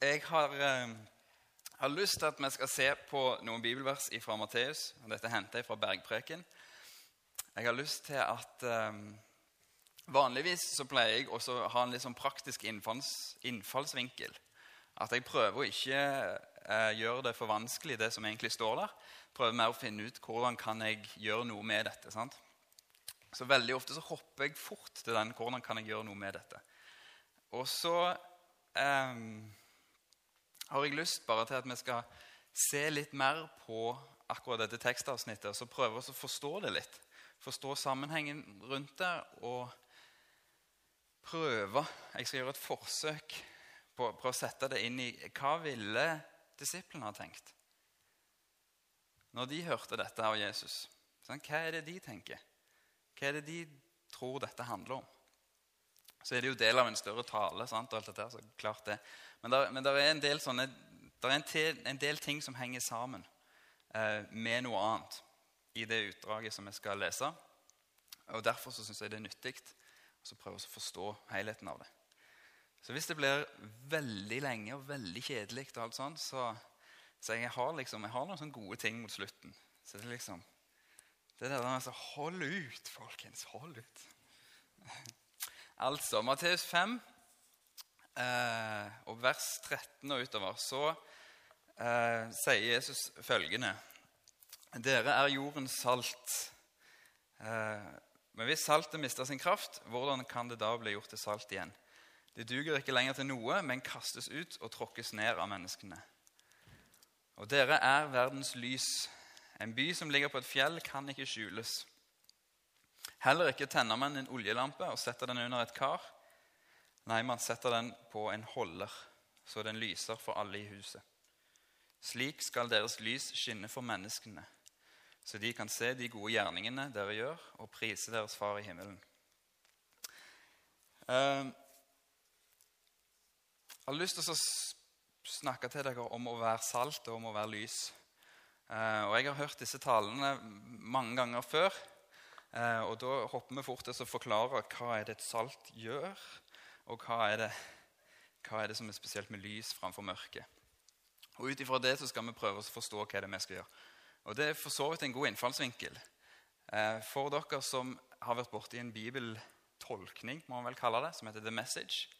Jeg har, eh, har lyst til at vi skal se på noen bibelvers fra Matteus. Dette henter jeg fra Bergpreken. Jeg har lyst til at eh, Vanligvis så pleier jeg også å ha en litt sånn praktisk innfalls, innfallsvinkel. At jeg prøver å ikke uh, gjøre det for vanskelig, det som egentlig står der. Prøver mer å finne ut hvordan kan jeg gjøre noe med dette. sant? Så veldig ofte så hopper jeg fort til den. Hvordan kan jeg gjøre noe med dette? Og så eh, har jeg lyst bare til at vi skal se litt mer på akkurat dette tekstavsnittet. Så prøve å forstå det litt. Forstå sammenhengen rundt det og prøve Jeg skal gjøre et forsøk på, på å sette det inn i Hva ville disiplene ha tenkt når de hørte dette av Jesus? Sånn, hva er det de tenker? Hva er det de tror dette handler om? Så er det jo del av en større tale. Sant, og alt dette, så klart det. Men, der, men der er en del, sånne, der er en, te, en del ting som henger sammen eh, med noe annet i det utdraget som vi skal lese. Og Derfor så syns jeg det er nyttig å prøve å forstå helheten av det. Så hvis det blir veldig lenge og veldig kjedelig, og alt sånt, så, så jeg har liksom, jeg har noen sånne gode ting mot slutten. Så det er liksom det er det der altså, Hold ut, folkens. Hold ut. Altså, Matteus 5 eh, og vers 13 og utover, så eh, sier Jesus følgende Dere er jordens salt. Eh, men hvis saltet mister sin kraft, hvordan kan det da bli gjort til salt igjen? Det duger ikke lenger til noe, men kastes ut og tråkkes ned av menneskene. Og dere er verdens lys. En by som ligger på et fjell, kan ikke skjules. Heller ikke tenner man en oljelampe og setter den under et kar. Nei, man setter den på en holder, så den lyser for alle i huset. Slik skal deres lys skinne for menneskene, så de kan se de gode gjerningene dere gjør, og prise deres far i himmelen. Jeg har lyst til å snakke til dere om å være salt og om å være lys. Eh, og Jeg har hørt disse talene mange ganger før. Eh, og Da hopper vi fort til å forklare hva er det et salt gjør, og hva er det, hva er det som er spesielt med lys framfor mørke. Og Ut ifra det så skal vi prøve å forstå hva det er vi skal gjøre. Og Det er for så vidt en god innfallsvinkel. Eh, for dere som har vært borti en bibeltolkning, må man vel kalle det, som heter The Message,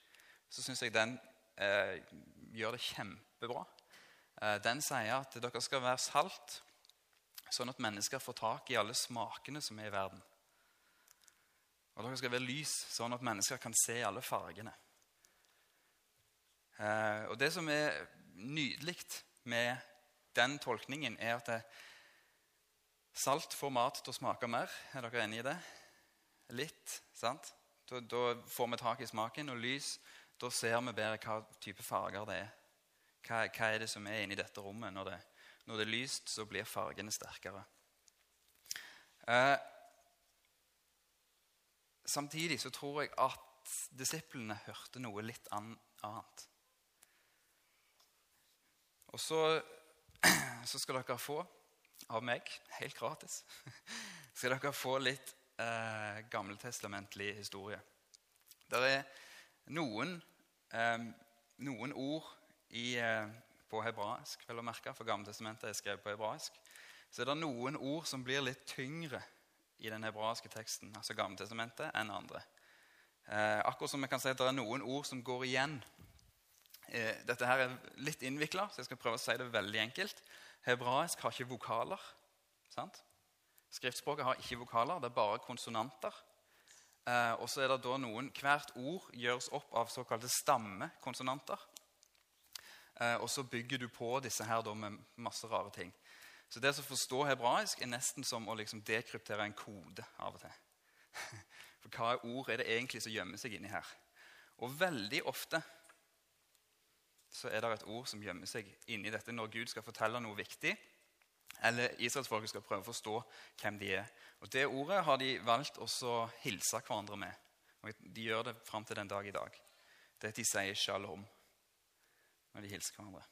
så syns jeg den eh, gjør det kjempebra. Eh, den sier at dere skal være salt, sånn at mennesker får tak i alle smakene som er i verden. Og dere skal være lys, sånn at mennesker kan se alle fargene. Eh, og Det som er nydelig med den tolkningen, er at det, salt får mat til å smake mer. Er dere enig i det? Litt, sant? Da, da får vi tak i smaken. Og lys, da ser vi bedre hva type farger det er. Hva, hva, er det som er inni dette rommet? Når det, når det, er lyst, så blir fargene sterkere. Eh, samtidig så tror jeg at disiplene hørte noe litt annet. Og så, så skal dere få av meg, helt gratis, skal dere få litt eh, gammeltestamentlig historie. Det er noen, eh, noen ord i, eh, på hebraisk, vel å merke, for Gammeltestamentet er skrevet på hebraisk, så er det noen ord som blir litt tyngre i den hebraiske teksten, altså Gammeltestamentet, enn andre. Eh, akkurat som vi kan si at det er noen ord som går igjen. Eh, dette her er litt innvikla, så jeg skal prøve å si det veldig enkelt. Hebraisk har ikke vokaler. sant? Skriftspråket har ikke vokaler, det er bare konsonanter. Eh, og så er det da noen, Hvert ord gjøres opp av såkalte stammekonsonanter. Eh, og så bygger du på disse her med masse rare ting. Så det å forstå hebraisk er nesten som å liksom dekryptere en kode av og til. For hva ord er det egentlig som gjemmer seg inni her? Og veldig ofte så er det et ord som gjemmer seg inni dette når Gud skal fortelle noe viktig. Eller israelsfolket skal prøve å forstå hvem de er. Og Det ordet har de valgt å hilse hverandre med. Og De gjør det fram til den dag i dag. Det de sier shalom når de hilser hverandre.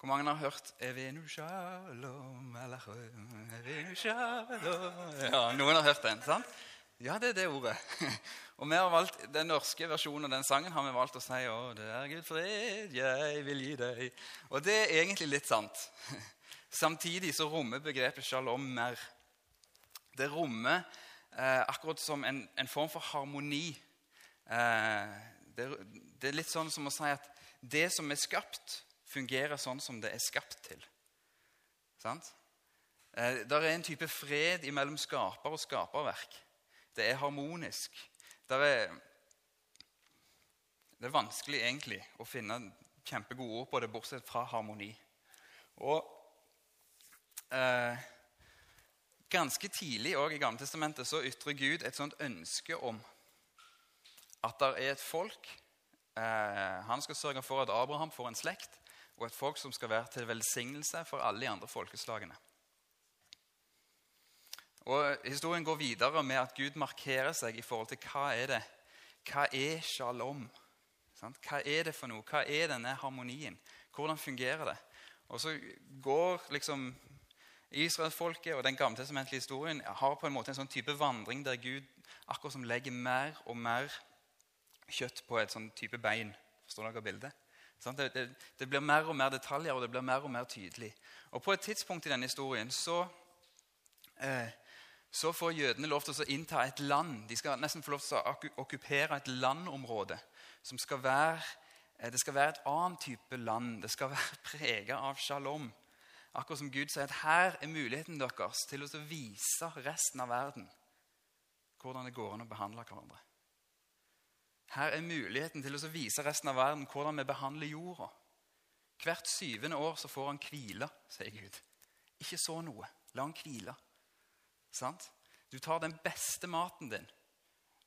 Hvor mange har hørt 'Evinu shalom', 'Evinu shalom' Ja, Noen har hørt den. sant? Ja, det er det ordet. Og vi har valgt, Den norske versjonen av den sangen har vi valgt å si å, det er Gud fred jeg vil gi deg. Og det er egentlig litt sant. Samtidig så rommer begrepet shalom mer. Det rommer eh, akkurat som en, en, form for harmoni. Eh, det, det, er litt sånn som å si at det som er skapt, fungerer sånn som det er skapt til. Sant? Eh, det er en type fred mellom skaper og skaperverk. Det er harmonisk. Det er, det er vanskelig egentlig å finne kjempegode ord på det, bortsett fra harmoni. Og eh, Ganske tidlig også i Gamletestamentet så ytrer Gud et sånt ønske om at det er et folk Han skal sørge for at Abraham får en slekt, og et folk som skal være til velsignelse for alle de andre folkeslagene. Og Historien går videre med at Gud markerer seg i forhold til hva er det Hva er shalom? Hva er det for noe? Hva er denne harmonien? Hvordan fungerer det? Og så går liksom Israelsfolket og den gammeltestamentlige historien har på en måte en sånn type vandring der Gud akkurat som legger mer og mer kjøtt på et sånn type bein. Forstår dere bildet? Det, det, det, blir mer og mer detaljer, og det blir mer og mer tydelig. Og På et tidspunkt i denne historien så eh, så får jødene lov til å innta et land. De skal nesten få lov til å okkupere et landområde. som skal være, eh, Det skal være et annet type land. Det skal være preget av shalom. Akkurat som Gud sier at her er muligheten deres til å vise resten av verden hvordan det går an å behandle hverandre. Her er muligheten til å vise resten av verden hvordan vi behandler jorda. Hvert syvende år så får han hvile, sier Gud. Ikke så noe. La han hvile. Sant? Du tar den beste maten din.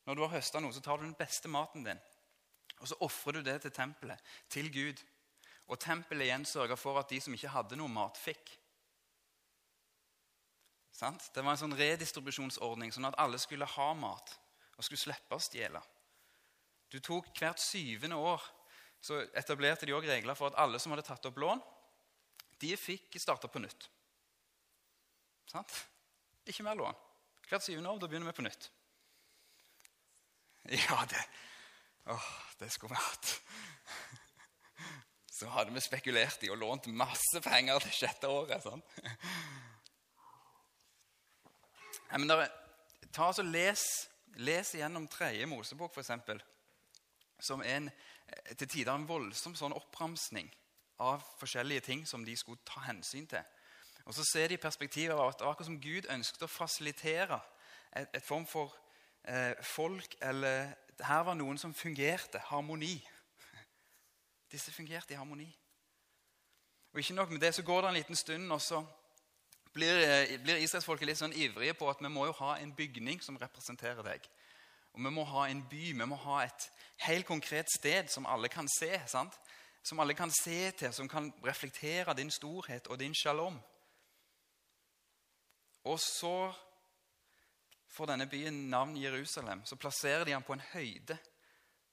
Når du har høsta noe, så tar du den beste maten din. Og så ofrer du det til tempelet, til Gud. Og tempelet igjen sørga for at de som ikke hadde noe mat, fikk. Sant? Det var en sånn redistribusjonsordning, sånn at alle skulle ha mat og skulle slippe å stjele. Du tok Hvert syvende år så etablerte de også regler for at alle som hadde tatt opp lån, de fikk starte på nytt. Sant? Ikke mer lån. Hvert syvende år da begynner vi på nytt. Ja, det Åh, det skulle vi. Så hadde vi spekulert i og lånt masse penger det sjette året. sånn. Ja, men der, ta og les, les igjennom tredje Mosebok, f.eks., som en, til tider en voldsom sånn oppramsning av forskjellige ting som de skulle ta hensyn til. Og så ser de perspektivet av at det var akkurat som Gud ønsket å fasilitere et, et form for eh, folk eller Her var noen som fungerte. Harmoni. Disse fungerte i harmoni. Og ikke nok med det, så går det en liten stund, og så blir, eh, blir israelsfolket litt sånn ivrige på at vi må jo ha en bygning som representerer deg. Og vi må ha en by, vi må ha et helt konkret sted som alle kan se. sant? Som alle kan se til, som kan reflektere din storhet og din shalom. Og så får denne byen navn Jerusalem. Så plasserer de den på en høyde,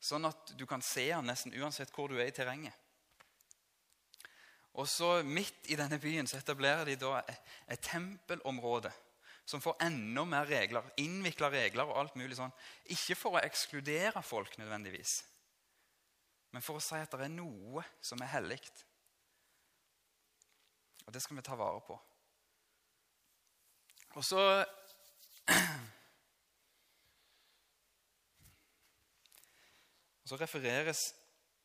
sånn at du kan se den nesten uansett hvor du er i terrenget. Og så Midt i denne byen så etablerer de da et tempelområde som får enda mer regler, innvikla regler og alt mulig sånn. Ikke for å ekskludere folk nødvendigvis, men for å si at det er noe som er hellig. Og det skal vi ta vare på. Og så Så refereres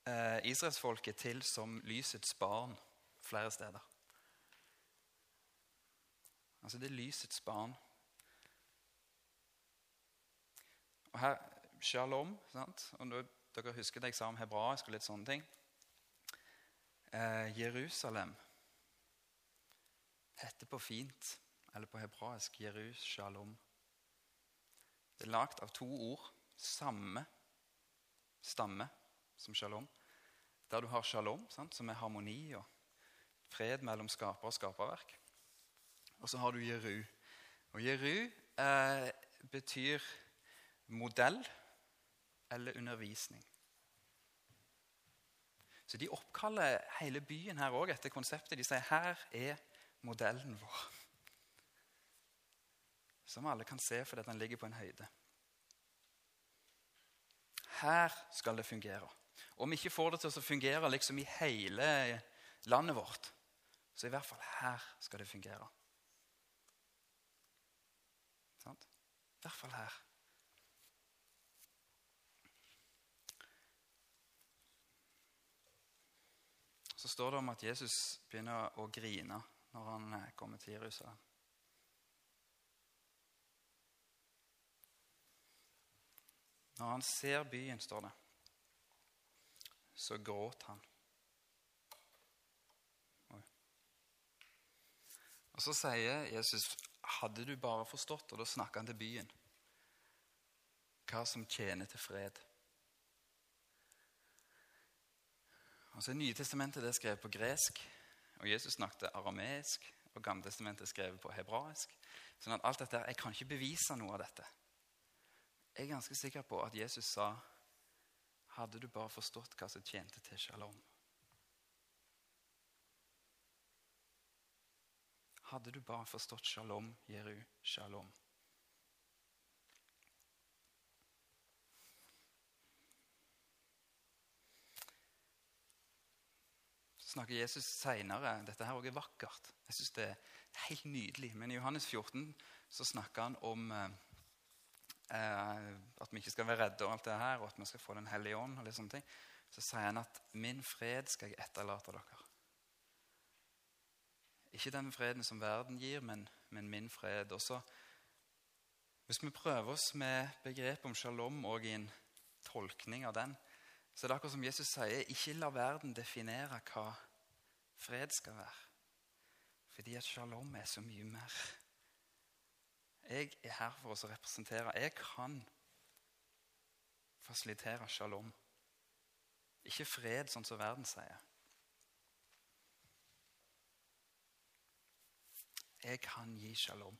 eh, israelsfolket til som lysets barn flere steder. Altså det er lysets barn. Og her Shalom. sant? Og nå, Dere husker det jeg sa om hebraisk og litt sånne ting. Eh, Jerusalem heter på fint eller på hebraisk Jerus shalom. Det er lagd av to ord, samme stamme som shalom. Der du har shalom, sant, som er harmoni og fred mellom skaper og skaperverk. Og så har du Jeru. Og Jeru eh, betyr modell eller undervisning. Så de oppkaller hele byen her òg etter konseptet. De sier her er modellen vår som alle kan se fordi den ligger på en høyde. Her skal det fungere. Om vi ikke får det til å fungere liksom i hele landet vårt, så i hvert fall her skal det fungere. Sant? I hvert fall her. Så står det om at Jesus begynner å grine når han eh, kommer til Jerusalem. Når han ser byen, står det, så gråt han. Og Så sier Jesus, 'Hadde du bare forstått', og da snakker han til byen, hva som tjener til fred. Og så er Nye testamentet det er skrevet på gresk, og Jesus snakket arameisk. Og Gamletestamentet er skrevet på hebraisk. Sånn at alt dette, Jeg kan ikke bevise noe av dette. Jeg er ganske sikker på at Jesus sa hadde du bare forstått hva som tjente til shalom. Hadde du bare forstått shalom, Jeru, shalom. Snakker Jesus seinere Dette her også er vakkert. Jeg synes Det er helt nydelig. Men i Johannes 14 så snakker han om eh, eh, at vi ikke skal være redde, og alt det her, og at vi skal få Den hellige ånd. og litt sånne ting, Så sier han at 'min fred skal jeg etterlate dere'. Ikke den freden som verden gir, men, men min fred. Også, hvis vi prøver oss med begrepet om shalom og i en tolkning av den, så er det akkurat som Jesus sier, ikke la verden definere hva fred skal være. Fordi at shalom er så mye mer. Jeg er her for å representere. Jeg kan fasilitere shalom. Ikke fred, sånn som verden sier. Jeg kan gi shalom.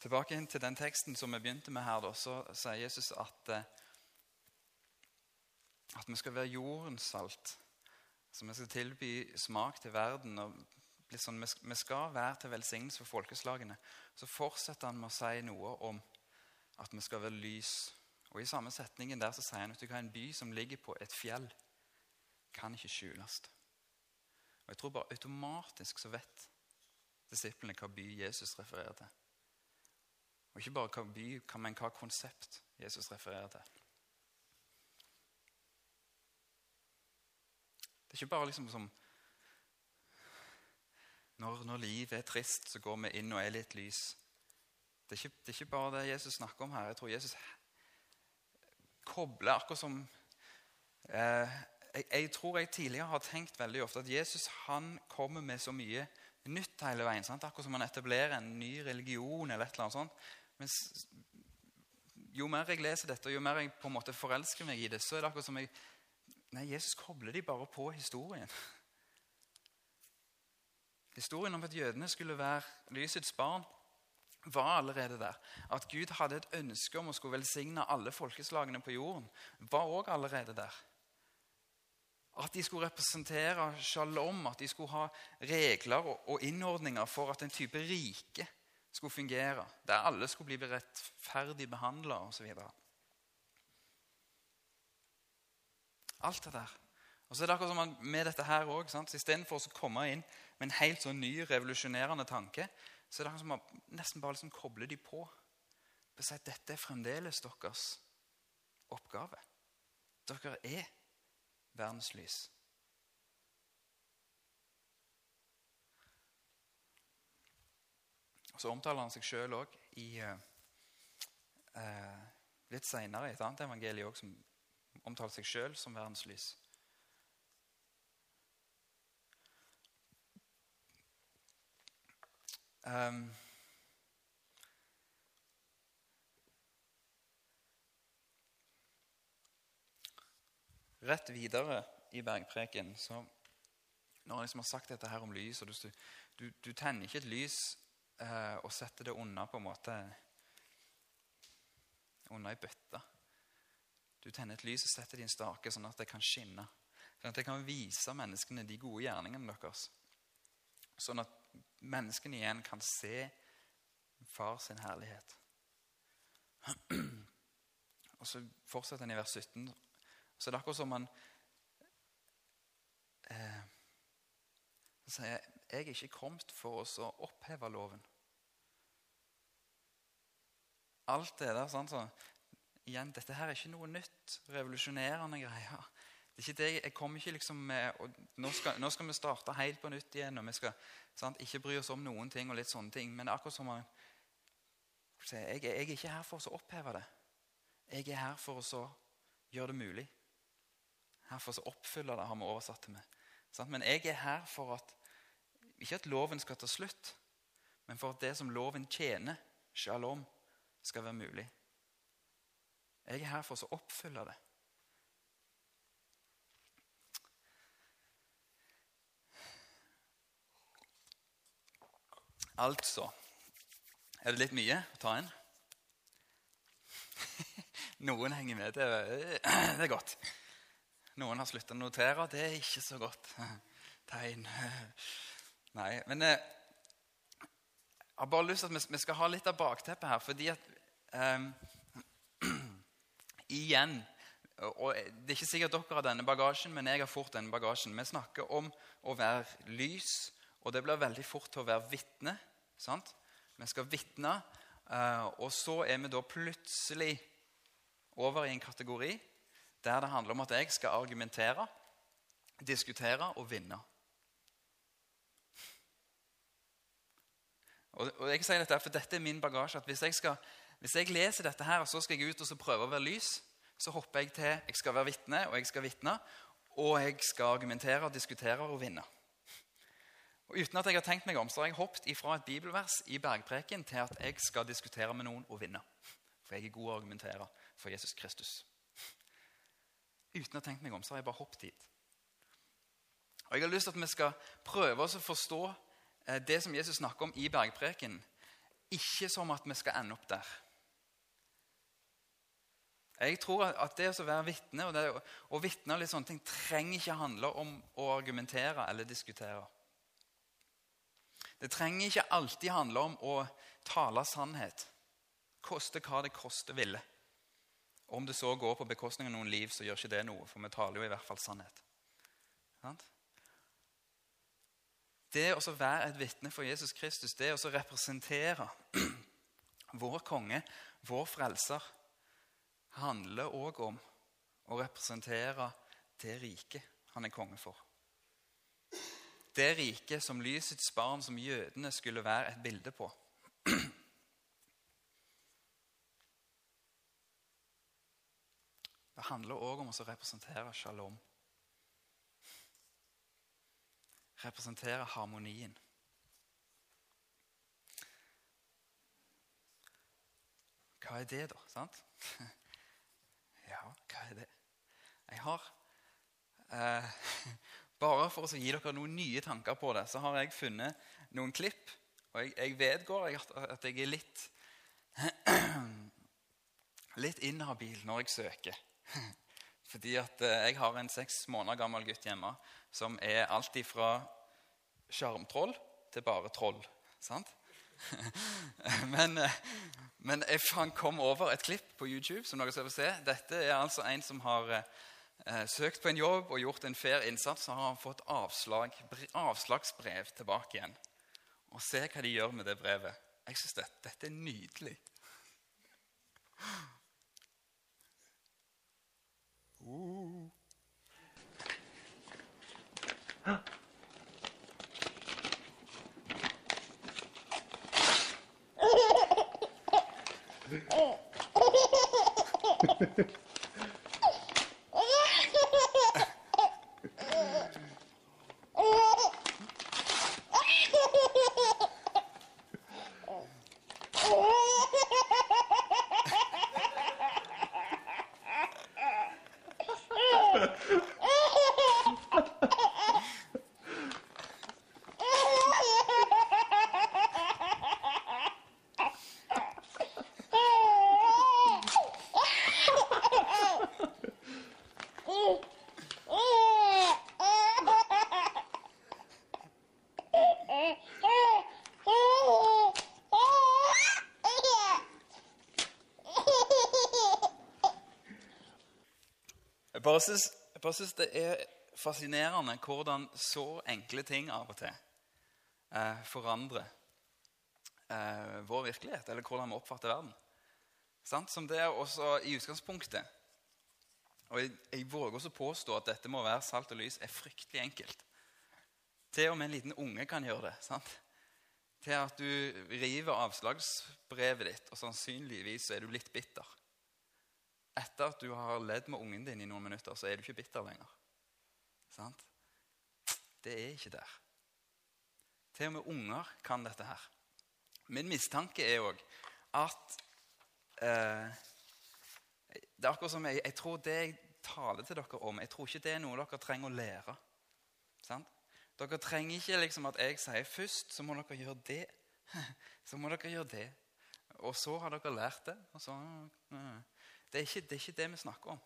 Tilbake inn til den teksten som vi begynte med her. Så sier Jesus at, eh, at vi skal være jordens salt. Så vi skal tilby smak til verden. og sånn, Vi skal være til velsignelse for folkeslagene. Så fortsetter han med å si noe om at vi skal være lys. Og I samme setningen der så sier han at en by som ligger på et fjell, kan ikke skjules. Og Jeg tror bare automatisk så vet disiplene hva by Jesus refererer til. Og ikke bare hva by, men hva konsept Jesus refererer til. Det er ikke bare liksom som når, når, livet er trist, så går vi inn og er litt lys. Det er, ikke, det er ikke bare det Jesus snakker om her. Jeg tror Jesus kobler akkurat som eh, jeg, jeg, tror jeg tidligere har tenkt veldig ofte at Jesus han kommer med så mye nytt hele veien. Sant? Akkurat som han etablerer en ny religion eller et eller annet sånt. Men jo mer jeg leser dette, og jo mer jeg på en måte forelsker meg i det, så er det akkurat som jeg Nei, Jesus kobler de bare på historien. Historien om at jødene skulle være lysets barn, var allerede der. At Gud hadde et ønske om å skulle velsigne alle folkeslagene på jorden, var òg allerede der. At de skulle representere shalom, at de skulle ha regler og innordninger for at en type rike skulle fungere, der alle skulle bli rettferdig behandla osv. Alt det der. Og så er det akkurat som med dette her også, Istedenfor å komme inn med en helt sånn ny, revolusjonerende tanke, så er det akkurat som man nesten bare liksom kobler de på. Dette er fremdeles deres oppgave. Dere er verdens lys. Og Så omtaler han seg sjøl òg uh, uh, Litt seinere i et annet evangelium som omtaler seg sjøl som verdenslys. Um, rett videre i bergpreken så Når jeg liksom har sagt dette her om lys og du, du, du tenner ikke et lys eh, og setter det unna på en måte Unna i bøtta. Du tenner et lys og setter det i en stake, sånn at det kan skinne. Sånn at det kan vise menneskene de gode gjerningene deres. Sånn at menneskene igjen kan se far sin herlighet. Og så fortsetter han i vers 17. Så det er akkurat som han eh, sier jeg er ikke kommet for oss å oppheve loven. Alt det der sånn, så, igjen, Dette her er ikke noe nytt, revolusjonerende greier. Det er ikke det, jeg kommer ikke liksom med, og nå skal, nå skal vi starte helt på nytt igjen. og vi skal sant, ikke bry oss om noen ting. og litt sånne ting, Men akkurat som han, jeg, jeg er ikke her for å oppheve det. Jeg er her for å gjøre det mulig. Her for å oppfylle det, har vi oversatt det med. Men jeg er her for at ikke at loven skal ta slutt, men for at det som loven tjener, shalom, skal være mulig. Jeg er her for å oppfylle det. Altså Er det litt mye å ta inn? Noen henger med. Det det er godt. Noen har sluttet å notere. Det er ikke så godt tegn. Nei, men eh, jeg har bare lyst til at vi skal ha litt av bakteppet her. Fordi at um, Igjen og Det er ikke sikkert dere har denne bagasjen, men jeg har fort denne bagasjen. Vi snakker om å være lys, og det blir veldig fort til å være vitne. Sant? Vi skal vitne, uh, og så er vi da plutselig over i en kategori der det handler om at jeg skal argumentere, diskutere og vinne. Og, jeg sier dette for dette er min bagasje. at hvis jeg, skal, hvis jeg leser dette her, og så skal jeg ut og prøve å være lys, så hopper jeg til jeg skal være vitne, og jeg skal vitne, og jeg skal argumentere, diskutere og vinne. Og Uten at jeg har tenkt meg om, så har jeg hoppet ifra et bibelvers i bergpreken til at jeg skal diskutere med noen og vinne. For jeg er god å argumentere for Jesus Kristus. Uten å ha tenkt meg om, så har jeg bare hoppet dit. Og Jeg har lyst til at vi skal prøve oss å forstå eh, det som Jesus snakker om i bergpreken, ikke som at vi skal ende opp der. Jeg tror at det å være vitne og det å vitne litt sånne ting trenger ikke handle om å argumentere eller diskutere. Det trenger ikke alltid handle om å tale sannhet. Koste hva det koste ville. Om det så går på bekostning av noen liv, så gjør ikke det noe, for vi taler jo i hvert fall sannhet. Det å være et vitne for Jesus Kristus, det å representere vår konge, vår frelser, handler òg om å representere det riket han er konge for. Det riket som lysets barn, som jødene skulle være et bilde på. Det handler òg om å representere shalom. Representere harmonien. Hva er det, da? sant? Ja, hva er det? Jeg har eh, Bare for å gi dere noen nye tanker på det, så har jeg funnet noen klipp. Og jeg, jeg vedgår at jeg er litt litt inhabil når jeg søker. Fordi at eh, jeg har en seks måneder gammel gutt hjemme som er alt fra sjarmtroll til bare troll. sant? men, eh, men jeg kom over et klipp på YouTube som dere skal få se. Dette er altså en som har eh, søkt på en jobb og gjort en fair innsats. Så har han fått avslag, avslagsbrev tilbake igjen. Og se hva de gjør med det brevet. Jeg syns dette, dette er nydelig. Uh. Bare syns, jeg bare syns det er fascinerende hvordan så enkle ting av og til eh, forandrer eh, vår virkelighet, eller hvordan vi oppfatter verden. Sant? Som det er også i utgangspunktet. Og jeg, jeg våger også påstå at dette må være salt og lys er fryktelig enkelt. Til og med en liten unge kan gjøre det. sant? Til at du river avslagsbrevet ditt, og sannsynligvis er du litt bitter. Etter at du har ledd med ungen din i noen minutter, så er du ikke bitter lenger. Sant? Det er ikke der. Til og med unger kan dette her. Min mistanke er òg at eh, Det er akkurat som jeg, jeg tror det jeg taler til dere om, jeg tror ikke det er noe dere trenger å lære. Sant? Dere trenger ikke liksom at jeg sier først så må dere gjøre det. Så må dere gjøre det. Og så har dere lært det. og Så, det, er ikke, det, er ikke, det vi snakker om.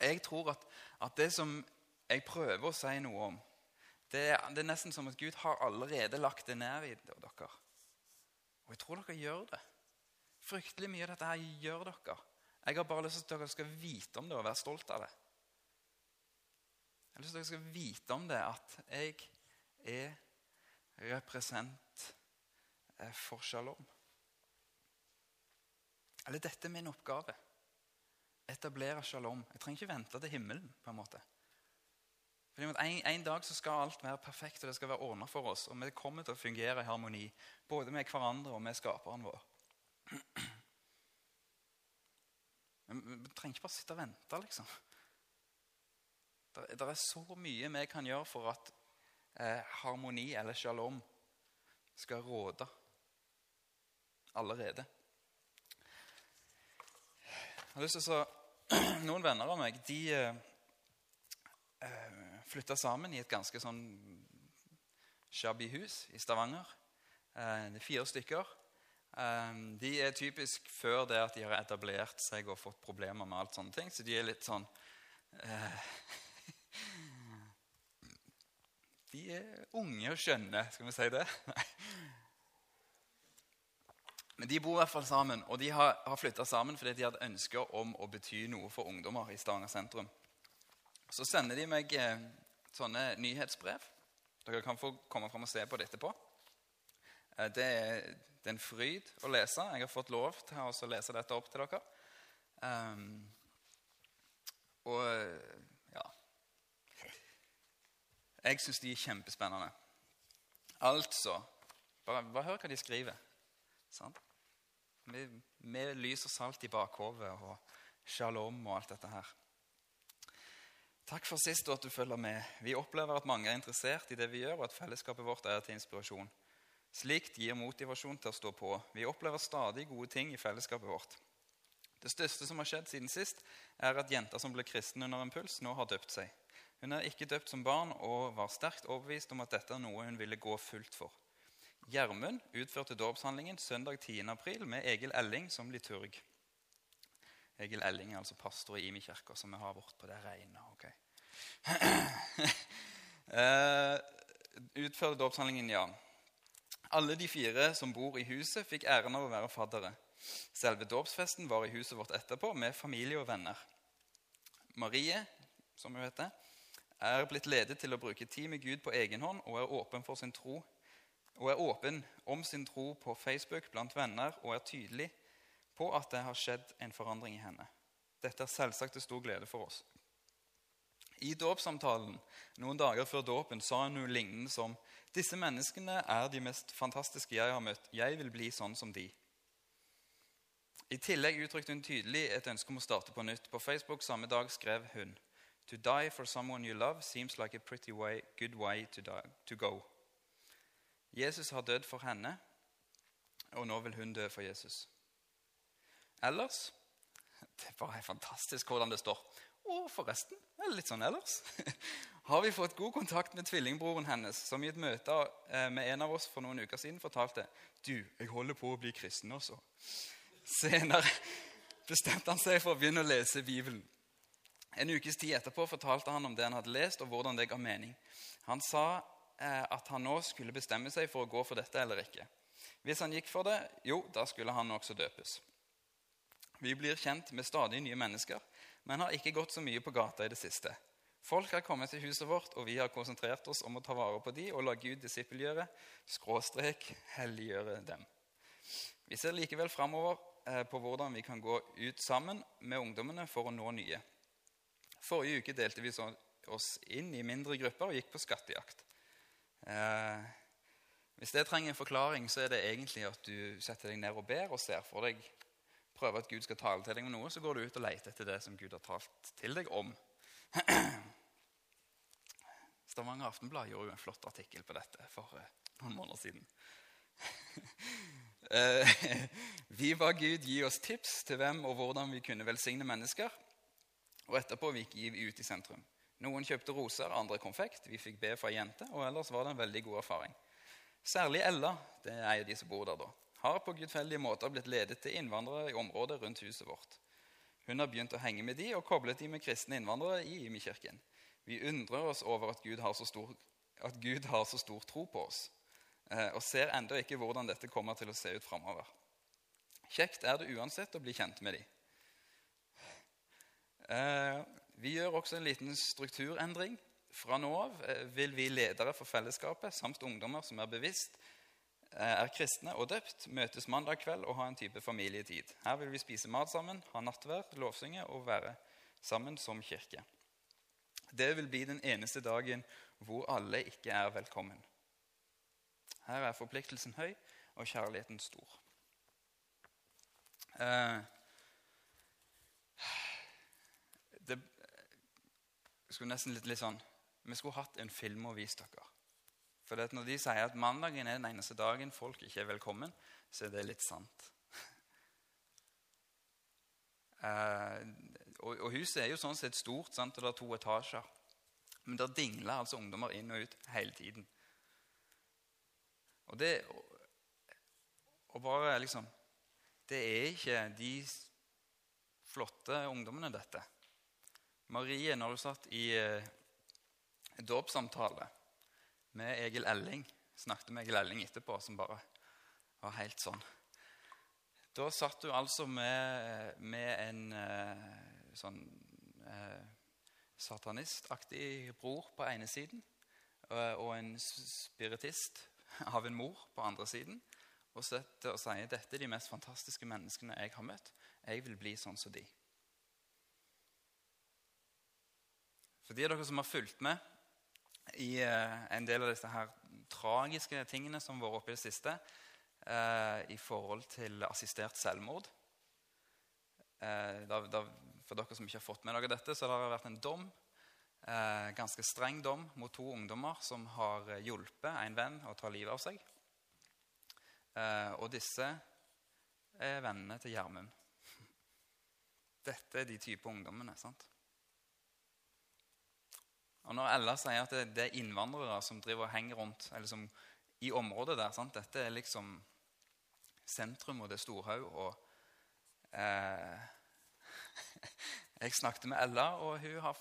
Jeg tror at, at, det som jeg prøver å si noe om, det er, det er nesten som at Gud har allerede lagt det ned i dere. Og jeg tror dere gjør det. Fryktelig mye av dette her gjør dere. Jeg har bare lyst til at dere skal vite om det og være stolt av det. Jeg har lyst til at dere skal vite om det, at jeg er represent eh, for shalom. Eller dette er min oppgave. Etablere shalom. Jeg trenger ikke vente til himmelen. på en måte. Fordi en, en, dag så skal alt være perfekt, og det skal være ordna for oss. Og vi kommer til å fungere i harmoni, både med hverandre og med skaperen vår. Men vi trenger ikke bare sitte og vente, liksom. Det er så mye vi kan gjøre for at eh, harmoni eller shalom skal råde allerede. Jeg har lyst til å Noen venner av meg de eh, eh flytta sammen i et ganske sånn shabby hus i Stavanger. Eh, det er fire stykker. Eh, de er typisk før det at de har etablert seg og fått problemer med alt sånne ting. Så de er litt sånn eh, De er unge og skjønne, skal vi si det? Men de bor i hvert fall sammen, og de har, har flytta sammen fordi de hadde ønsker om å bety noe for ungdommer i Stavanger sentrum. Så sender de meg eh, sånne nyhetsbrev. Dere kan få komme fram og se på det etterpå. Eh, det, er, det, er, en fryd å lese. Jeg har fått lov til å lese dette opp til dere. Um, og Jeg syns de er kjempespennende. Altså Bare, bare hør hva de skriver. Sånn? Med, med, lys og salt i bakhovet og shalom og alt dette her. Takk for sist og at du følger med. Vi opplever at mange er interessert i det vi gjør, og at fellesskapet vårt er til inspirasjon. Slikt gir motivasjon til å stå på. Vi opplever stadig gode ting i fellesskapet vårt. Det største som har skjedd siden sist, er at jenta som ble kristen under impuls, nå har døpt seg. Hun er ikke døpt som barn og var sterkt overbevist om at dette er noe hun ville gå fullt for. Gjermund utførte dåpshandlingen søndag 10. april med Egil Elling som liturg. Egil Elling er altså pastor i Imi kirke, som vi har vårt på det rene. Okay. uh, utførte dåpshandlingen, ja. Alle de fire som bor i huset, fikk æren av å være faddere. Selve dåpsfesten var i huset vårt etterpå med familie og venner. Marie, som hun heter, er blitt ledet til å bruke tid med Gud på egen hånd og er åpen for sin tro og er åpen om sin tro på Facebook blant venner og er tydelig på at det har skjedd en forandring i henne. Dette er selvsagt til stor glede for oss. I dåpssamtalen noen dager før dåpen sa hun noe lignende som disse menneskene er de mest fantastiske jeg har møtt. Jeg vil bli sånn som de. I tillegg uttrykte hun tydelig et ønske om å starte på nytt. På Facebook samme dag skrev hun To die for someone you love seems like a pretty way, good way to, to go. Jesus har dødd for henne, og nå vil hun dø for Jesus. Ellers Det er bare fantastisk hvordan det står. Og forresten, eller litt sånn ellers, har vi fått god kontakt med tvillingbroren hennes, som i et møte eh, med en av oss for noen uker siden fortalte du, jeg holder på å bli kristen også. Senere bestemte han seg for å begynne å lese Bibelen. En ukes tid etterpå fortalte han om det han hadde lest, og hvordan det ga mening. Han sa at han nå skulle bestemme seg for å gå for dette eller ikke. Hvis han gikk for det, jo, da skulle han også døpes. Vi blir kjent med stadig nye mennesker, men har ikke gått så mye på gata i det siste. Folk har kommet til huset vårt, og vi har konsentrert oss om å ta vare på de og la Gud disippelgjøre, skråstrek, helliggjøre dem. Vi ser likevel framover eh, på hvordan vi kan gå ut sammen med ungdommene for å nå nye. Forrige uke delte vi oss inn i mindre grupper og gikk på skattejakt. Eh, hvis det trenger en forklaring, så er det egentlig at du setter deg ned og ber og ser for deg prøver at Gud skal tale til deg om noe, så går du ut og leter etter det som Gud har talt til deg om. Stavanger Aftenblad gjorde jo en flott artikkel på dette for eh, noen måneder siden. Eh, vi ba Gud gi oss tips til hvem og hvordan vi kunne velsigne mennesker. Og etterpå gikk vi ut i sentrum. Noen kjøpte roser, andre konfekt. Vi fikk be fra ei jente, og ellers var det en veldig god erfaring. Særlig Ella, det er en av de som bor der da, har på gudfeldige måter blitt ledet til innvandrere i området rundt huset vårt. Hun har begynt å henge med de og koblet de med kristne innvandrere i Imi-kirken. Vi undrer oss over at Gud, stor, at Gud har så stor tro på oss. Eh, og ser ennå ikke hvordan dette kommer til å se ut framover. Kjekt er det uansett å bli kjent med dem. Eh, vi gjør også en liten strukturendring. Fra nå av eh, vil vi ledere for fellesskapet samt ungdommer som er bevisst er kristne og døpt, møtes mandag kveld og ha en type familietid. Her vil vi spise mat sammen, ha nattverd, lovsynge og være sammen som kirke. Det vil bli den eneste dagen hvor alle ikke er velkommen. Her er forpliktelsen høy og kjærligheten stor. Eh, det skulle nesten litt, litt sånn Vi skulle hatt en film å vise dere. For når de sier at mandagen er den eneste dagen folk ikke er velkommen, så er det litt sant. Uh, og, og, Huset er jo sånn sett stort, sant? og det er to etasjer. Men der dingler altså ungdommer inn og ut hele tiden. Og det Og bare liksom Det er ikke de flotte ungdommene, dette. Marie, når du satt i eh, dåpssamtale med Egil Elling Snakket med Egil Elling etterpå, som bare var helt sånn. Da satt du altså med, med en eh, sånn eh, satanistaktig bror på ene siden eh, og en spiritist av en mor på andre siden og sitter og sier dette er de mest fantastiske menneskene jeg har møtt. Jeg vil bli sånn som de. For de av dere som har fulgt med i eh, en del av disse her tragiske tingene som har vært oppe i det siste eh, i forhold til assistert selvmord eh, For dere som ikke har fått med dere dette, så har det vært en dom ganske streng dom mot to ungdommer som har hjulpet en venn å ta livet av seg. Og disse er vennene til Gjermund. Dette er de type ungdommene. sant? Og Når Ella sier at det, er innvandrere som driver og henger rundt eller som, i området der sant? Dette er liksom sentrum, og det er Storhaug. og eh, Jeg snakket med Ella, og har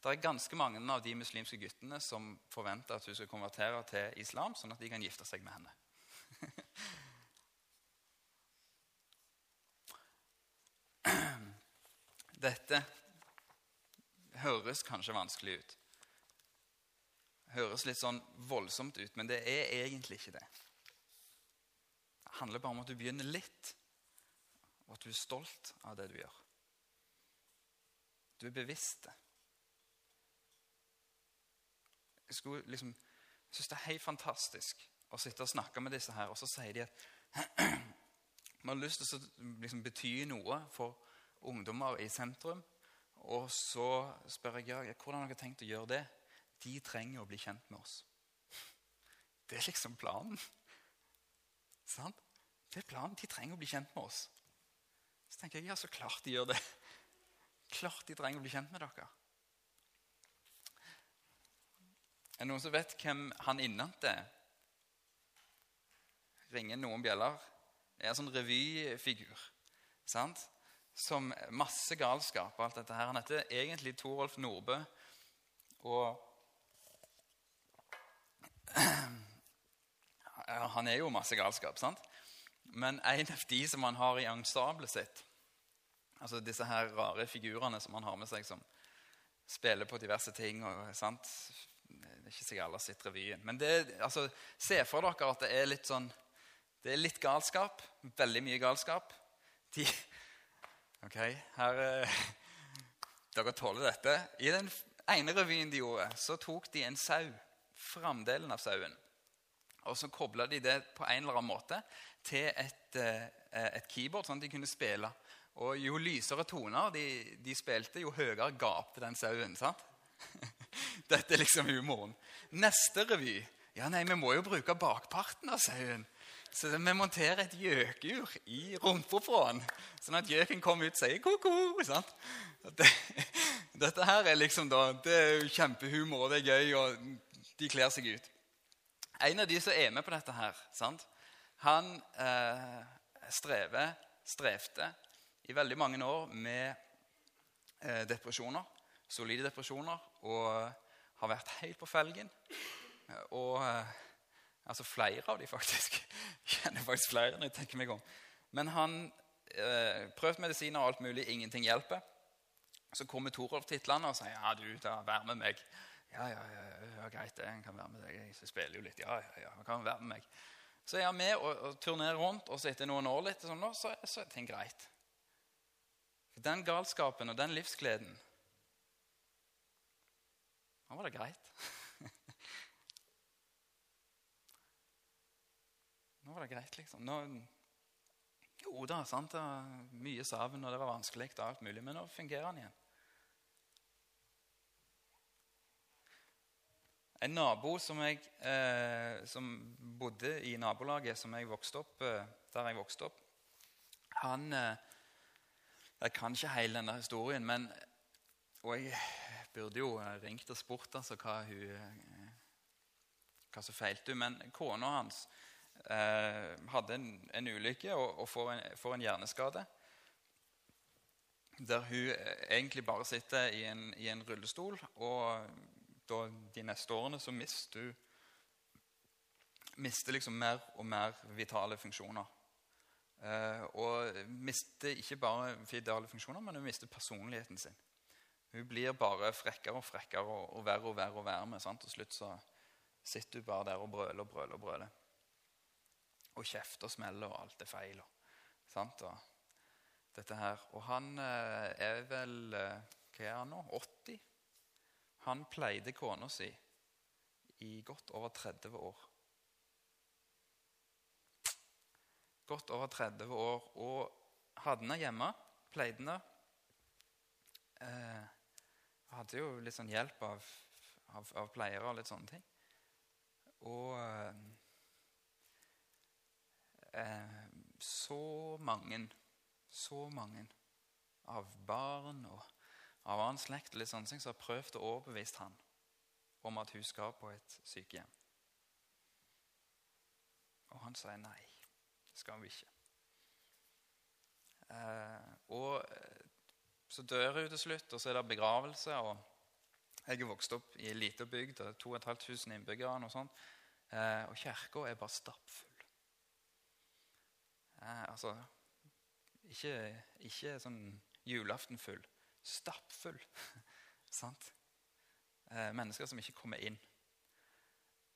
det er ganske mange av de muslimske guttene som forventer at hun skal konvertere til islam, sånn at de kan gifte seg med henne. Dette høres kanskje vanskelig ut. Høres litt sånn voldsomt ut, men det er egentlig ikke det. Det handler bare om at du begynner litt, og at du er stolt av det du gjør. Du er bevisst det. Jeg, skulle liksom, jeg syns det er helt fantastisk å sitte og snakke med disse her, og så sier de at man har lyst til å liksom, bety noe for ungdommer i sentrum. Og så spør jeg hvordan har dere tenkt å gjøre det. De trenger å bli kjent med oss. Det er liksom planen. Sant? Det er planen. De trenger å bli kjent med oss. Så tenker jeg ja, så klart de gjør det. Klart de trenger å bli kjent med dere. Er det noen som vet hvem han innante er? Ringer noen bjeller? Det er en sånn revyfigur. sant? Som masse galskap og alt dette her. Han heter egentlig Torolf Nordbø. Og Han er jo masse galskap, sant? Men en av de som han har i ensemblet sitt, Altså disse her rare figurene som han har med seg, som spiller på diverse ting. og sant? Det er ikke sikkert alle har sett revyen. Men det, altså, se for dere at det er litt sånn Det er litt galskap. Veldig mye galskap. De, ok, her eh, Dere tåler dette. I den ene revyen de gjorde, så tok de en sau. Framdelen av sauen. Og så kobla de det på en eller annen måte til et, eh, et keyboard, sånn at de kunne spille. Og jo lysere toner de, de spilte, jo høyere gapte den sauen. sant? Dette er liksom humoren. Neste revy Ja, nei, vi må jo bruke bakparten av sauen. Så vi monterer et gjøkur i rumpa på den, sånn at gjøken kommer ut og sier ko-ko. sant? Det, dette her er liksom da, det er kjempehumor, og det er gøy, og de kler seg ut. En av de som er med på dette her, sant? han eh, strever, strevde i veldig mange år med eh, depresjoner. Solide depresjoner. Og har vært helt på felgen. Og eh, altså flere av de faktisk. Jeg kjenner faktisk flere når jeg tenker meg om. Men han eh, prøvde medisiner og alt mulig. Ingenting hjelper. Så kommer Torolf-titlene og sier ja, du, da, vær med meg. Ja, ja, ja, ja greit, det. Jeg kan være med deg. Jeg spiller jo litt. Ja, ja, ja, kan være med meg. Så er jeg med og, og turnerer rundt, og så etter noen år litt, sånn, så, så er ting greit. Den galskapen og den livsgleden Nå var det greit. Nå var det greit, liksom. Nå, jo da, sant? det var mye savn, og det var vanskelig, og alt mulig, men nå fungerer han igjen. En nabo som, jeg, eh, som bodde i nabolaget som jeg vokste opp, eh, der jeg vokste opp, han eh, jeg kan ikke hele denne historien, men Og jeg burde jo ringt og spurt altså, hva, hun, hva som feilte hun. Men kona hans eh, hadde en, en, ulykke og, og får, en, får, en, hjerneskade. Der hun egentlig bare sitter i en, i en rullestol. Og da, de neste årene så mister hun mister liksom mer og mer vitale funksjoner. Uh, og mister ikke bare vitale funksjoner, men hun mister personligheten sin. Hun blir bare frekkere og frekkere og, og verre og verre og verre med. Sant? Til slutt så sitter hun bare der og brøler og brøler og brøler. Og kjefter og smeller, og alt er feil. Og, sant? Og, dette her. og han uh, er vel uh, Hva er han nå? 80? Han pleide kona si i godt over 30 år. godt over 30 år og hadde henne hjemme. Pleide henne. Eh, hadde jo litt sånn hjelp av, av, av, pleiere og litt sånne ting. Og eh, så mange, så mange av barn og av annen slekt litt ting som har prøvd å overbevise han om at hun skal på et sykehjem. Og han sier nei det skal vi ikke. Eh, og eh, så dør hun til slutt, og så er det begravelse. og Jeg er vokst opp i ei lita bygd, 2500 innbyggere. Og, sånt, eh, og kirka er bare stappfull. Eh, altså ikke, ikke sånn julaftenfull. Stappfull. Sant? Eh, mennesker som ikke kommer inn.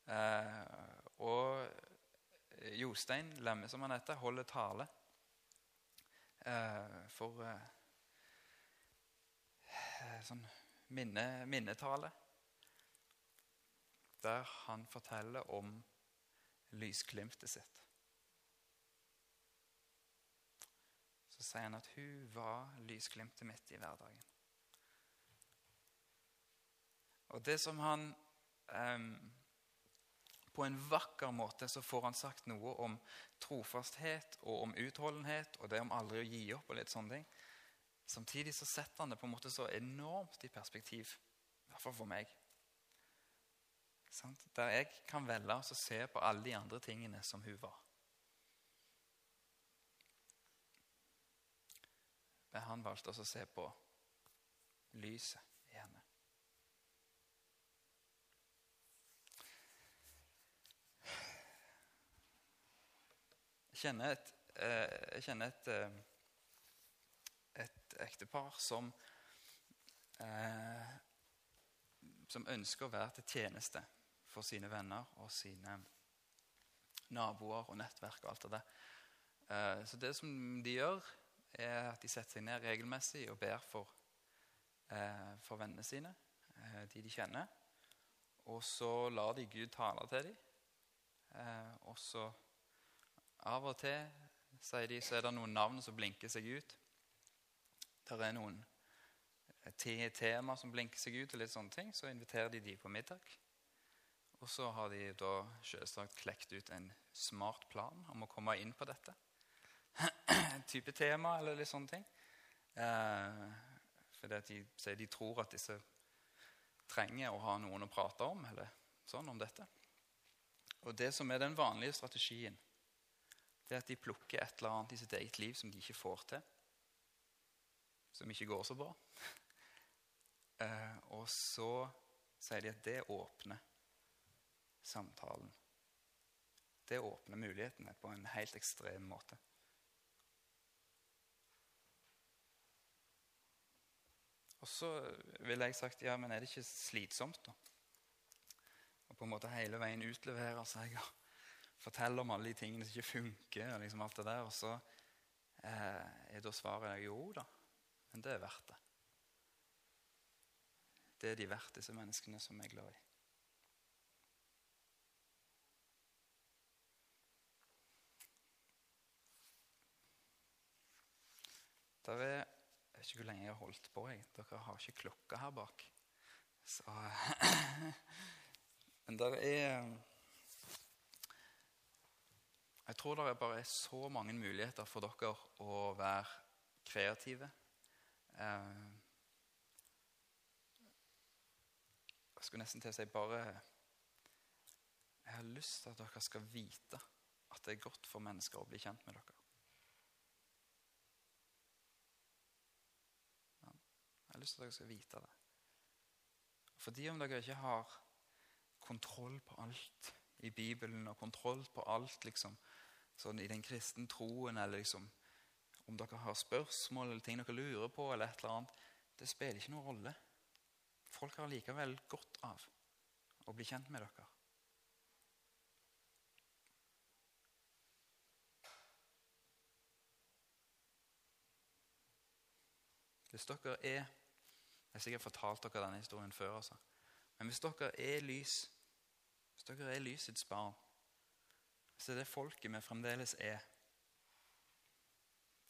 Eh, og Jostein Lemme, som han heter, holder tale eh, for sånn minne, minnetale. Der han forteller om lysglimtet sitt. Så sier han at hun var lysglimtet mitt i hverdagen. Og det som han eh, på en vakker måte så får han sagt noe om trofasthet og om utholdenhet og det om aldri å gi opp. og litt sånne ting. Samtidig så setter han det på en måte så enormt i perspektiv. I hvert fall for meg. Der jeg kan velge å se på alle de andre tingene som hun var. Men han valgte også å se på lyset. kjenner et, eh, jeg kjenner et, eh, et ektepar som, eh, som ønsker å være til tjeneste for sine venner og sine naboer og nettverk og alt det så det som de gjør, er at de setter seg ned regelmessig og ber for, eh, for vennene sine, eh, de de kjenner. Og så lar de Gud tale til dem. og så av og til sier de, så er det noen navn som blinker seg ut. Det er noen tema som blinker seg ut, og litt sånne ting, så inviterer de de på middag. Og så har de da selvsagt klekt ut en smart plan om å komme inn på dette. Type tema eller litt sånne ting. Eh, fordi at de sier de tror at disse trenger å ha noen å prate om eller sånn om dette. Og det som er den vanlige strategien, det er at de plukker et eller annet i sitt eget liv som de ikke får til. Som ikke går så bra. Eh, og så sier de at det åpner samtalen. Det åpner mulighetene på en helt ekstrem måte. Og så ville jeg sagt ja, men er det ikke slitsomt, da? Og på en måte hele veien utlevere seg og fortelle om alle de tingene som ikke funker. og liksom alt det der, Og så eh, da svaret jo da, men det er verdt det. Det er de verdt, disse menneskene som jeg er glad i. Der er vet ikke hvor lenge jeg har holdt på. Jeg. Dere har ikke klokka her bak. Så Men det er Jeg tror det bare er så mange muligheter for dere å være kreative. Eh, jeg skulle nesten til å si bare Jeg har lyst til at dere skal vite at det er godt for mennesker å bli kjent med dere. Jeg har lyst til at dere skal vite det. Fordi om dere ikke har kontroll på alt i Bibelen og kontroll på alt liksom, sånn i den kristne troen, eller liksom, om dere har spørsmål eller ting dere lurer på, eller et eller annet, det spiller ikke noen rolle. Folk har likevel godt av å bli kjent med dere. Hvis dere er jeg har sikkert fortalt dere denne historien før. Altså. Men hvis dere er lys, hvis dere er lysets barn, hvis det er det folket vi fremdeles er,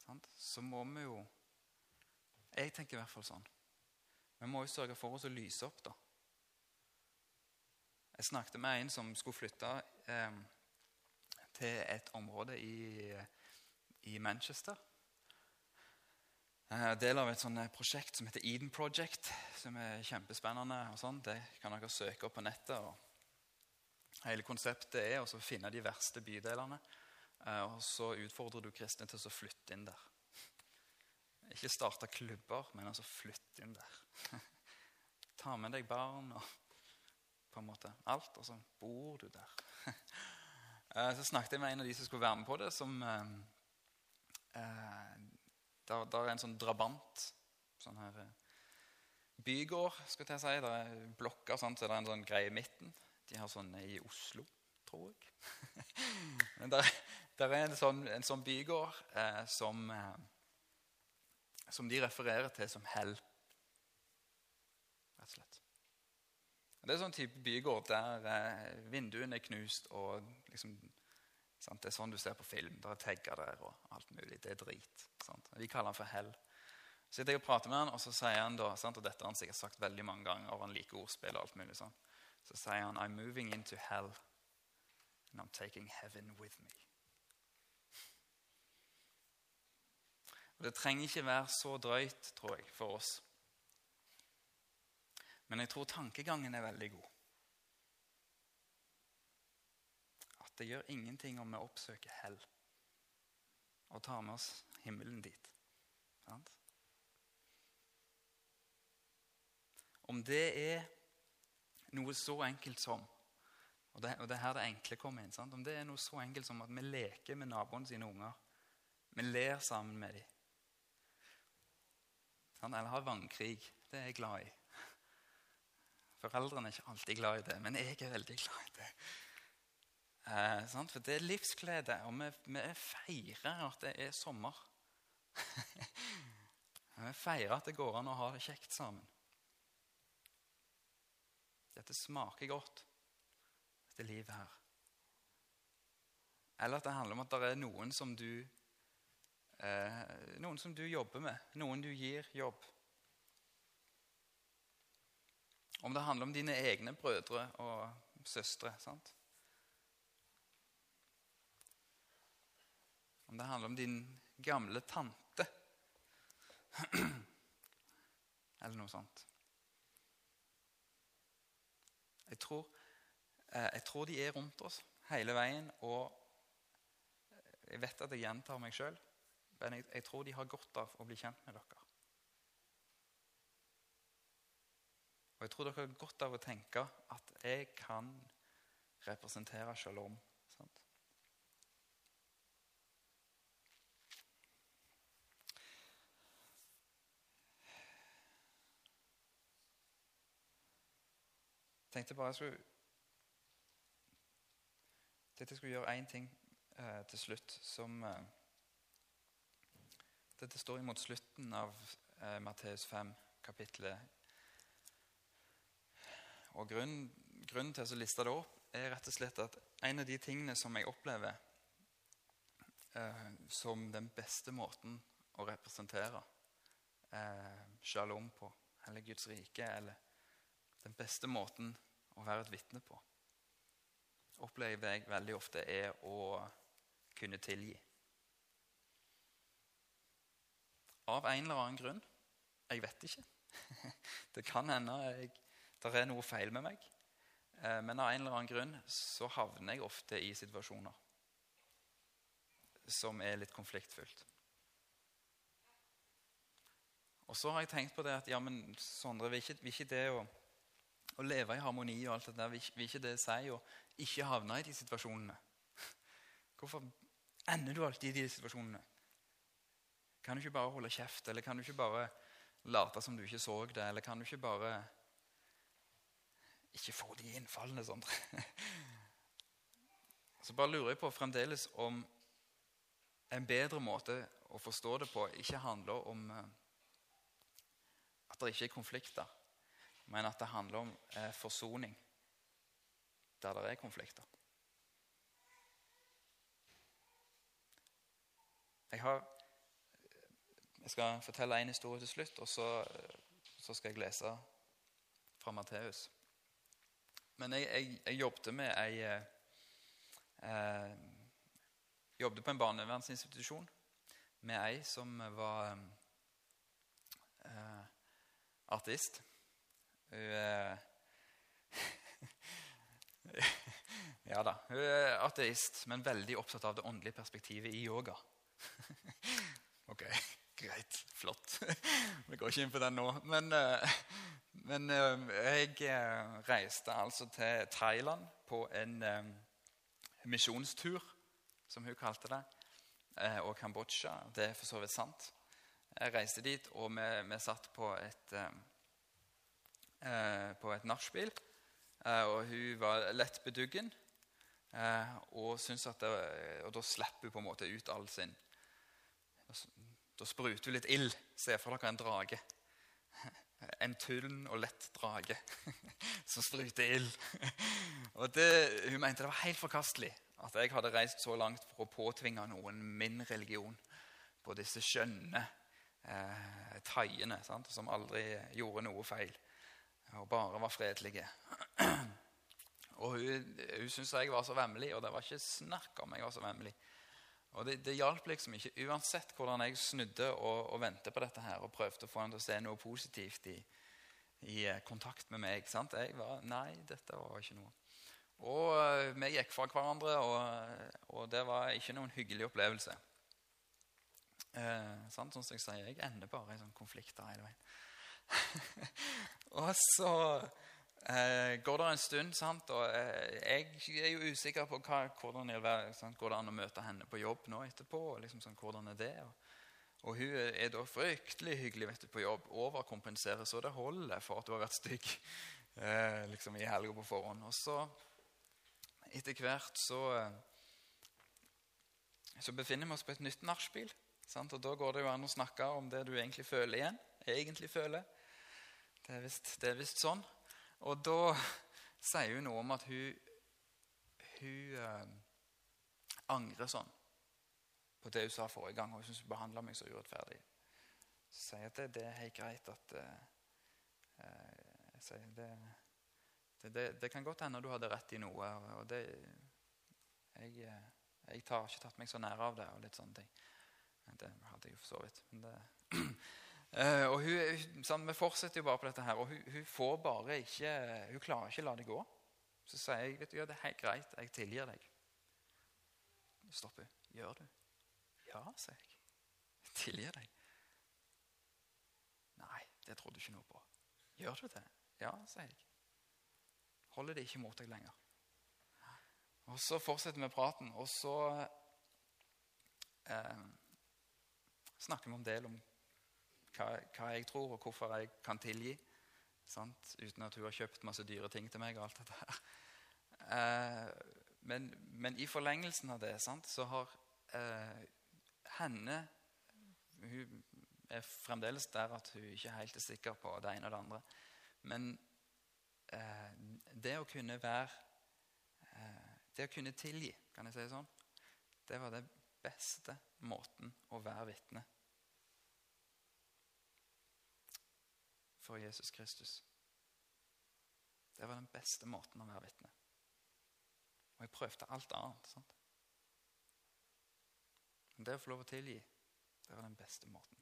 sant? så må vi jo Jeg tenker i hvert fall sånn. Vi må jo sørge for oss å lyse opp, da. Jeg snakket med en som skulle flytte eh, til et område i, i Manchester. Eh, del av et eh, prosjekt som heter Eden Project, som er kjempespennende. og sånn. Det kan dere søke opp på nettet. og Hele konseptet er å finne de verste bydelene. Eh, og så utfordrer du kristne til å flytte inn der. Ikke starte klubber, men altså flytte inn der. Ta med deg barn og på en måte alt, og så bor du der. Så snakket jeg med en av de som skulle være med på det, som der, der er en sånn drabant. Sånn her eh, bygård, skal jeg si. Der er blokker, sant? så det en sånn greie i midten. De har sånne i Oslo, tror jeg. Men der, der er en sånn, en sånn bygård eh, som, eh, som de refererer til som hell. Rett og slett. Det er sånn type bygård der eh, vinduene er knust og liksom Sant? Det er sånn du ser på film. Det er tagger der og alt mulig. Det er drit. Sant? Vi kaller han for hell. Så sitter jeg og prater med han, og så sier han da, sant? og dette har han sikkert sagt veldig mange ganger, og han liker ordspill og alt mulig sånn. Så sier han I'm moving into hell, and I'm taking heaven with me. Og Det trenger ikke være så drøyt, tror jeg, for oss. Men jeg tror tankegangen er veldig god. Det gjør ingenting om vi oppsøker hell og tar med oss himmelen dit. Sant? Om det er noe så enkelt som og det, og det er her det enkle kommer inn. Sant? Om det er noe så enkelt som at vi leker med naboen sine unger. Vi ler sammen med dem. eller har vannkrig. Det er jeg glad i. Foreldrene er ikke alltid glad i det, men jeg er veldig glad i det. Eh, For det er livsglede, og vi, vi feirer at det er sommer. vi feirer at det går an å ha det kjekt sammen. Dette smaker godt, dette livet her. Eller at det handler om at det er noen som du eh, Noen som du jobber med, noen du gir jobb. Om det handler om dine egne brødre og søstre. sant? Om det handler om din gamle tante. Eller noe sånt. Jeg tror, eh, jeg tror de er rundt oss hele veien. Og jeg vet at jeg gjentar meg sjøl, men jeg, jeg tror de har godt av å bli kjent med dere. Og jeg tror dere har godt av å tenke at jeg kan representere shalom. Sant? Jeg tenkte bare jeg skulle tenkte jeg skulle gjøre én ting eh, til slutt som eh, Dette står imot slutten av eh, Matteus 5, kapittelet. Og grunnen, grunnen til å liste det opp er rett og slett at en av de tingene som jeg opplever eh, som den beste måten å representere eh, shalom på, eller Guds rike, eller den beste måten å være et vitne på, opplever jeg veldig ofte er å kunne tilgi. Av en eller annen grunn. Jeg vet ikke. Det kan hende det er noe feil med meg. Eh, men av en eller annen grunn så havner jeg ofte i situasjoner som er litt konfliktfylt. Og så har jeg tenkt på det at ja, men Sondre, vil ikke, vil ikke det å å leve i harmoni og alt det der, vil ikke det si å ikke havne i de situasjonene? Hvorfor ender du alltid i de situasjonene? Kan du ikke bare holde kjeft, eller kan du ikke bare late som du ikke så det, eller kan du ikke bare ikke få de innfallene? sånt? Så bare lurer jeg på fremdeles om en bedre måte å forstå det på ikke handler om eh, at det ikke er konflikter men at det handler om eh, forsoning der det er konflikter. Jeg, har, jeg skal fortelle en historie til slutt, og så, så skal jeg lese fra Matteus. Men jeg, jeg, jeg, jobbet med ei eh, eh, jobbet på en barnevernsinstitusjon med ei som var eh, artist. Hun er Ja da. Hun er ateist, men veldig opptatt av det åndelige perspektivet i yoga. ok, greit. Flott. Vi går ikke inn på den nå. Men, eh, men eh, jeg eh, reiste altså til Thailand på en misjonstur, som hun kalte det, og Kambodsja. Det er for så vidt sant. Jeg reiste dit, og vi, vi satt på et eh, på et nachspiel. Eh, og hun var lett beduggen. Eh, og, det, og da slipper hun på en måte ut all sin Da spruter hun litt ild. Se for dere en drage. En tynn og lett drage som spruter ild. Og det, Hun mente det var helt forkastelig at jeg hadde reist så langt for å påtvinge noen min religion på disse skjønne eh, thaiene som aldri gjorde noe feil og bare var fredelige. Og hun, hun syntes jeg var så vemmelig, og det var ikke snakk om jeg var så vemmelig. Og det, det hjalp liksom ikke, uansett hvordan jeg snudde og, og ventet på dette her og prøvde å få henne til å se noe positivt i, i eh, kontakt med meg. sant? Jeg var, Nei, dette var ikke noe. Og uh, vi gikk fra hverandre, og, og, det var ikke noen hyggelig opplevelse. Eh, sant? Sånn som jeg sier, jeg ender bare i sånn konflikter hele veien. og så eh, går det en stund, sant? og eh, jeg er jo usikker på hva, hvordan det sant? går det an å møte henne på jobb nå etterpå. og liksom sånn, Hvordan er det? Og, Og hun er da fryktelig hyggelig vet du, på jobb. Overkompenserer så det holder for at du har vært stygg eh, liksom i helga på forhånd. Og så, etter hvert, så, eh, så befinner vi oss på et nytt nachspiel. Og da går det jo an å snakke om det du egentlig føler igjen. Egentlig føler. Det er visst sånn. Og da sier hun noe om at hun, hun eh, angrer sånn på det hun sa forrige gang. Og hun syns hun behandla meg så urettferdig. Så sier jeg at det, det, er helt greit at eh, jeg sier det, det, det, kan godt hende du hadde rett i noe. og det, jeg, jeg har ikke tatt meg så nær av det. og litt sånne ting. Det hadde jeg jo for så vidt. Men det, og hun, sånn, Vi fortsetter jo bare på dette her, og hun, hun, får bare ikke, hun klarer ikke å la det gå. Så sier jeg vet du, ja, det er helt greit, jeg tilgir deg. Stopper. Gjør du? Ja, sier jeg. jeg Tilgir deg. Nei, det trodde du ikke noe på. Gjør du det? Ja, sier jeg. Holder det ikke mot deg lenger. Og Så fortsetter vi praten, og så eh, snakker vi om del om hva, hva, jeg tror, og hvorfor jeg kan tilgi. Sant? Uten at hun har kjøpt masse dyre ting til meg. og alt dette her. Eh, men, men, i forlengelsen av det sant, så har eh, henne Hun er fremdeles der at hun ikke er helt sikker på det ene og det andre. Men eh, det å kunne være eh, Det å kunne tilgi, kan jeg si det sånn, det var den beste måten å være vitne for Jesus Kristus. Det var den beste måten å være vitne. Og jeg prøvde alt annet. sant? Men det å få lov å tilgi, det var den beste måten.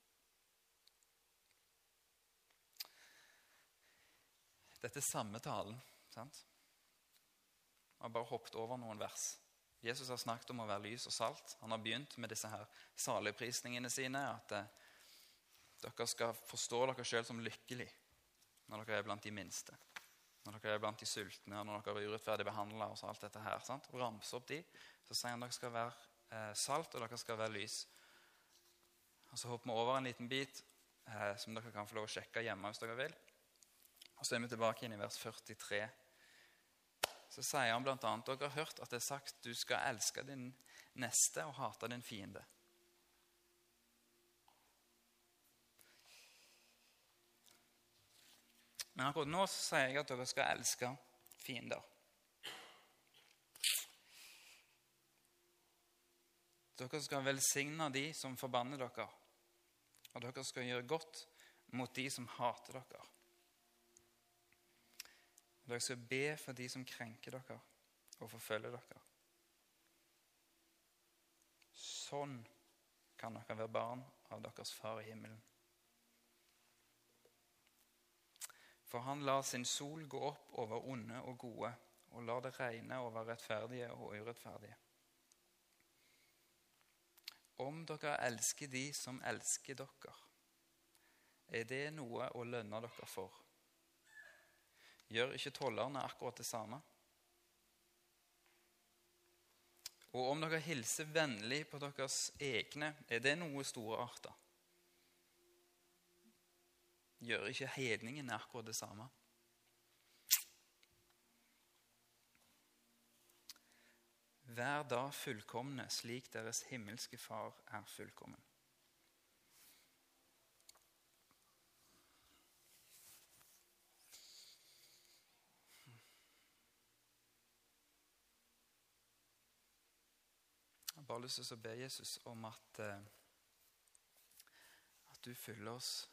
Dette er samme talen. sant? Jeg har bare hoppet over noen vers. Jesus har snakket om å være lys og salt. Han har begynt med disse her saligprisningene sine. At eh, dere skal forstå dere sjøl som lykkelig når dere er blant de minste. Når dere er blant de sultne, og når dere er urettferdig behandla. Og så alt dette her, sant? Ramse opp de. Så sier han dere skal være eh, salt, og dere skal være lys. Og Så hopper vi over en liten bit eh, som dere kan få lov å sjekke hjemme hvis dere vil. Og Så er vi tilbake inn i vers 43. Så sier han bl.a.: Dere har hørt at det er sagt du skal elske din neste og hate din fiende. Men akkurat nå sier jeg at dere skal elske fiender. Dere skal velsigne de som forbanner dere, og dere skal gjøre godt mot de som hater dere. Dere skal be for de som krenker dere og forfølger dere. Sånn kan dere være barn av deres far i himmelen. For han lar sin sol gå opp over onde og gode, og lar det regne over rettferdige og urettferdige. Om dere elsker de som elsker dere, er det noe å lønne dere for. Gjør ikke tollerne akkurat det samme? Og om dere hilser vennlig på deres egne, er det noe storarta? Gjør ikke hedningene akkurat det samme? Vær da fullkomne slik deres himmelske Far er fullkommen. Jeg har bare lyst til å be Jesus om at, eh, at du fyller oss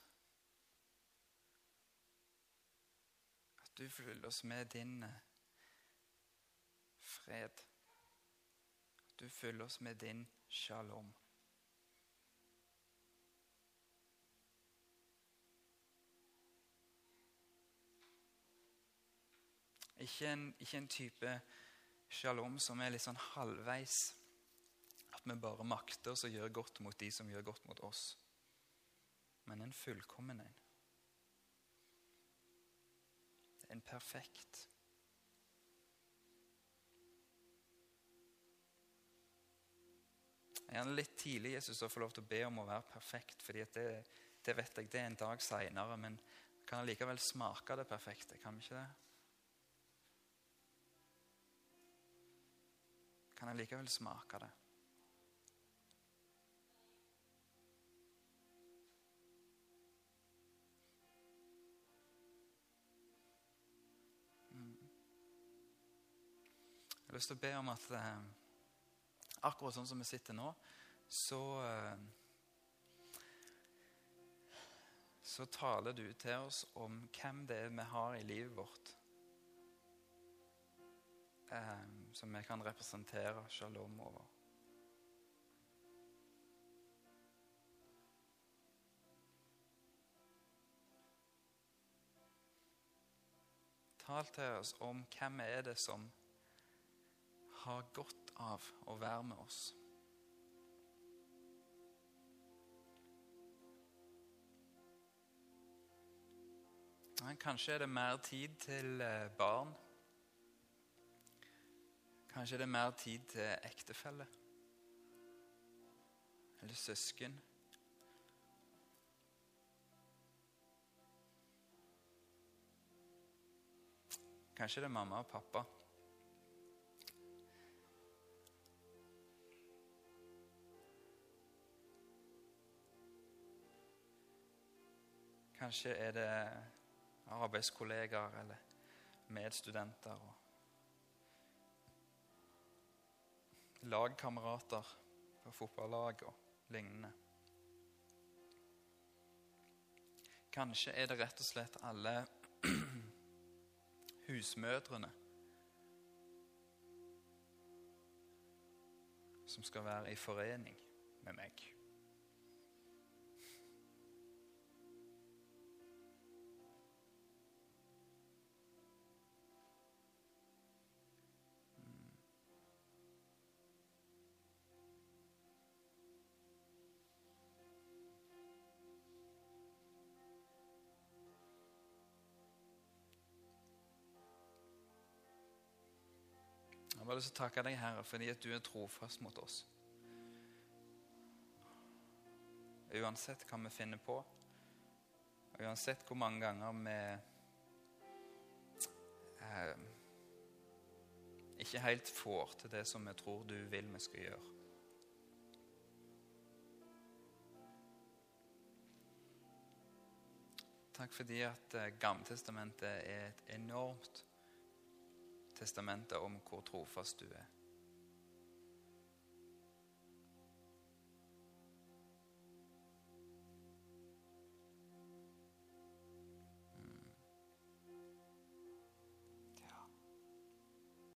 du fyller oss med din eh, fred. Du fyller oss med din shalom. Ikke en, ikke en, type shalom som er litt sånn halvveis. At vi bare makter å gjøre godt mot de som gjør godt mot oss. Men en fullkommen en. En perfekt. Gjerne litt tidlig Jesus å få lov til å be om å være perfekt. fordi det, det, vet jeg, det er en dag seinere, men kan likevel smake det perfekte. Kan vi ikke det? Kan jeg likevel smake det? Jeg har lyst til å be om at eh, akkurat sånn som vi sitter nå, så eh, så taler du til oss om hvem det er vi har i livet vårt eh, som vi kan representere shalom over. Tal til oss om hvem er det som har godt av å være med oss. Kanskje er det mer tid til eh, barn. Kanskje er det mer tid til ektefelle. Eller søsken. Kanskje det er mamma og pappa. Kanskje er det arbeidskollegaer eller medstudenter. og Lagkamerater på fotballag og lignende. Kanskje er det rett og slett alle husmødrene som skal være i forening med meg. Har lyst til å takke deg, Herre, fordi at du er trofast mot oss. Uansett hva vi finner på, og uansett hvor mange ganger vi eh, ikke helt får til det som vi tror du vil vi skal gjøre. Takk fordi at Gamletestamentet Gammeltestamentet er et enormt testamentet om hvor trofast du er.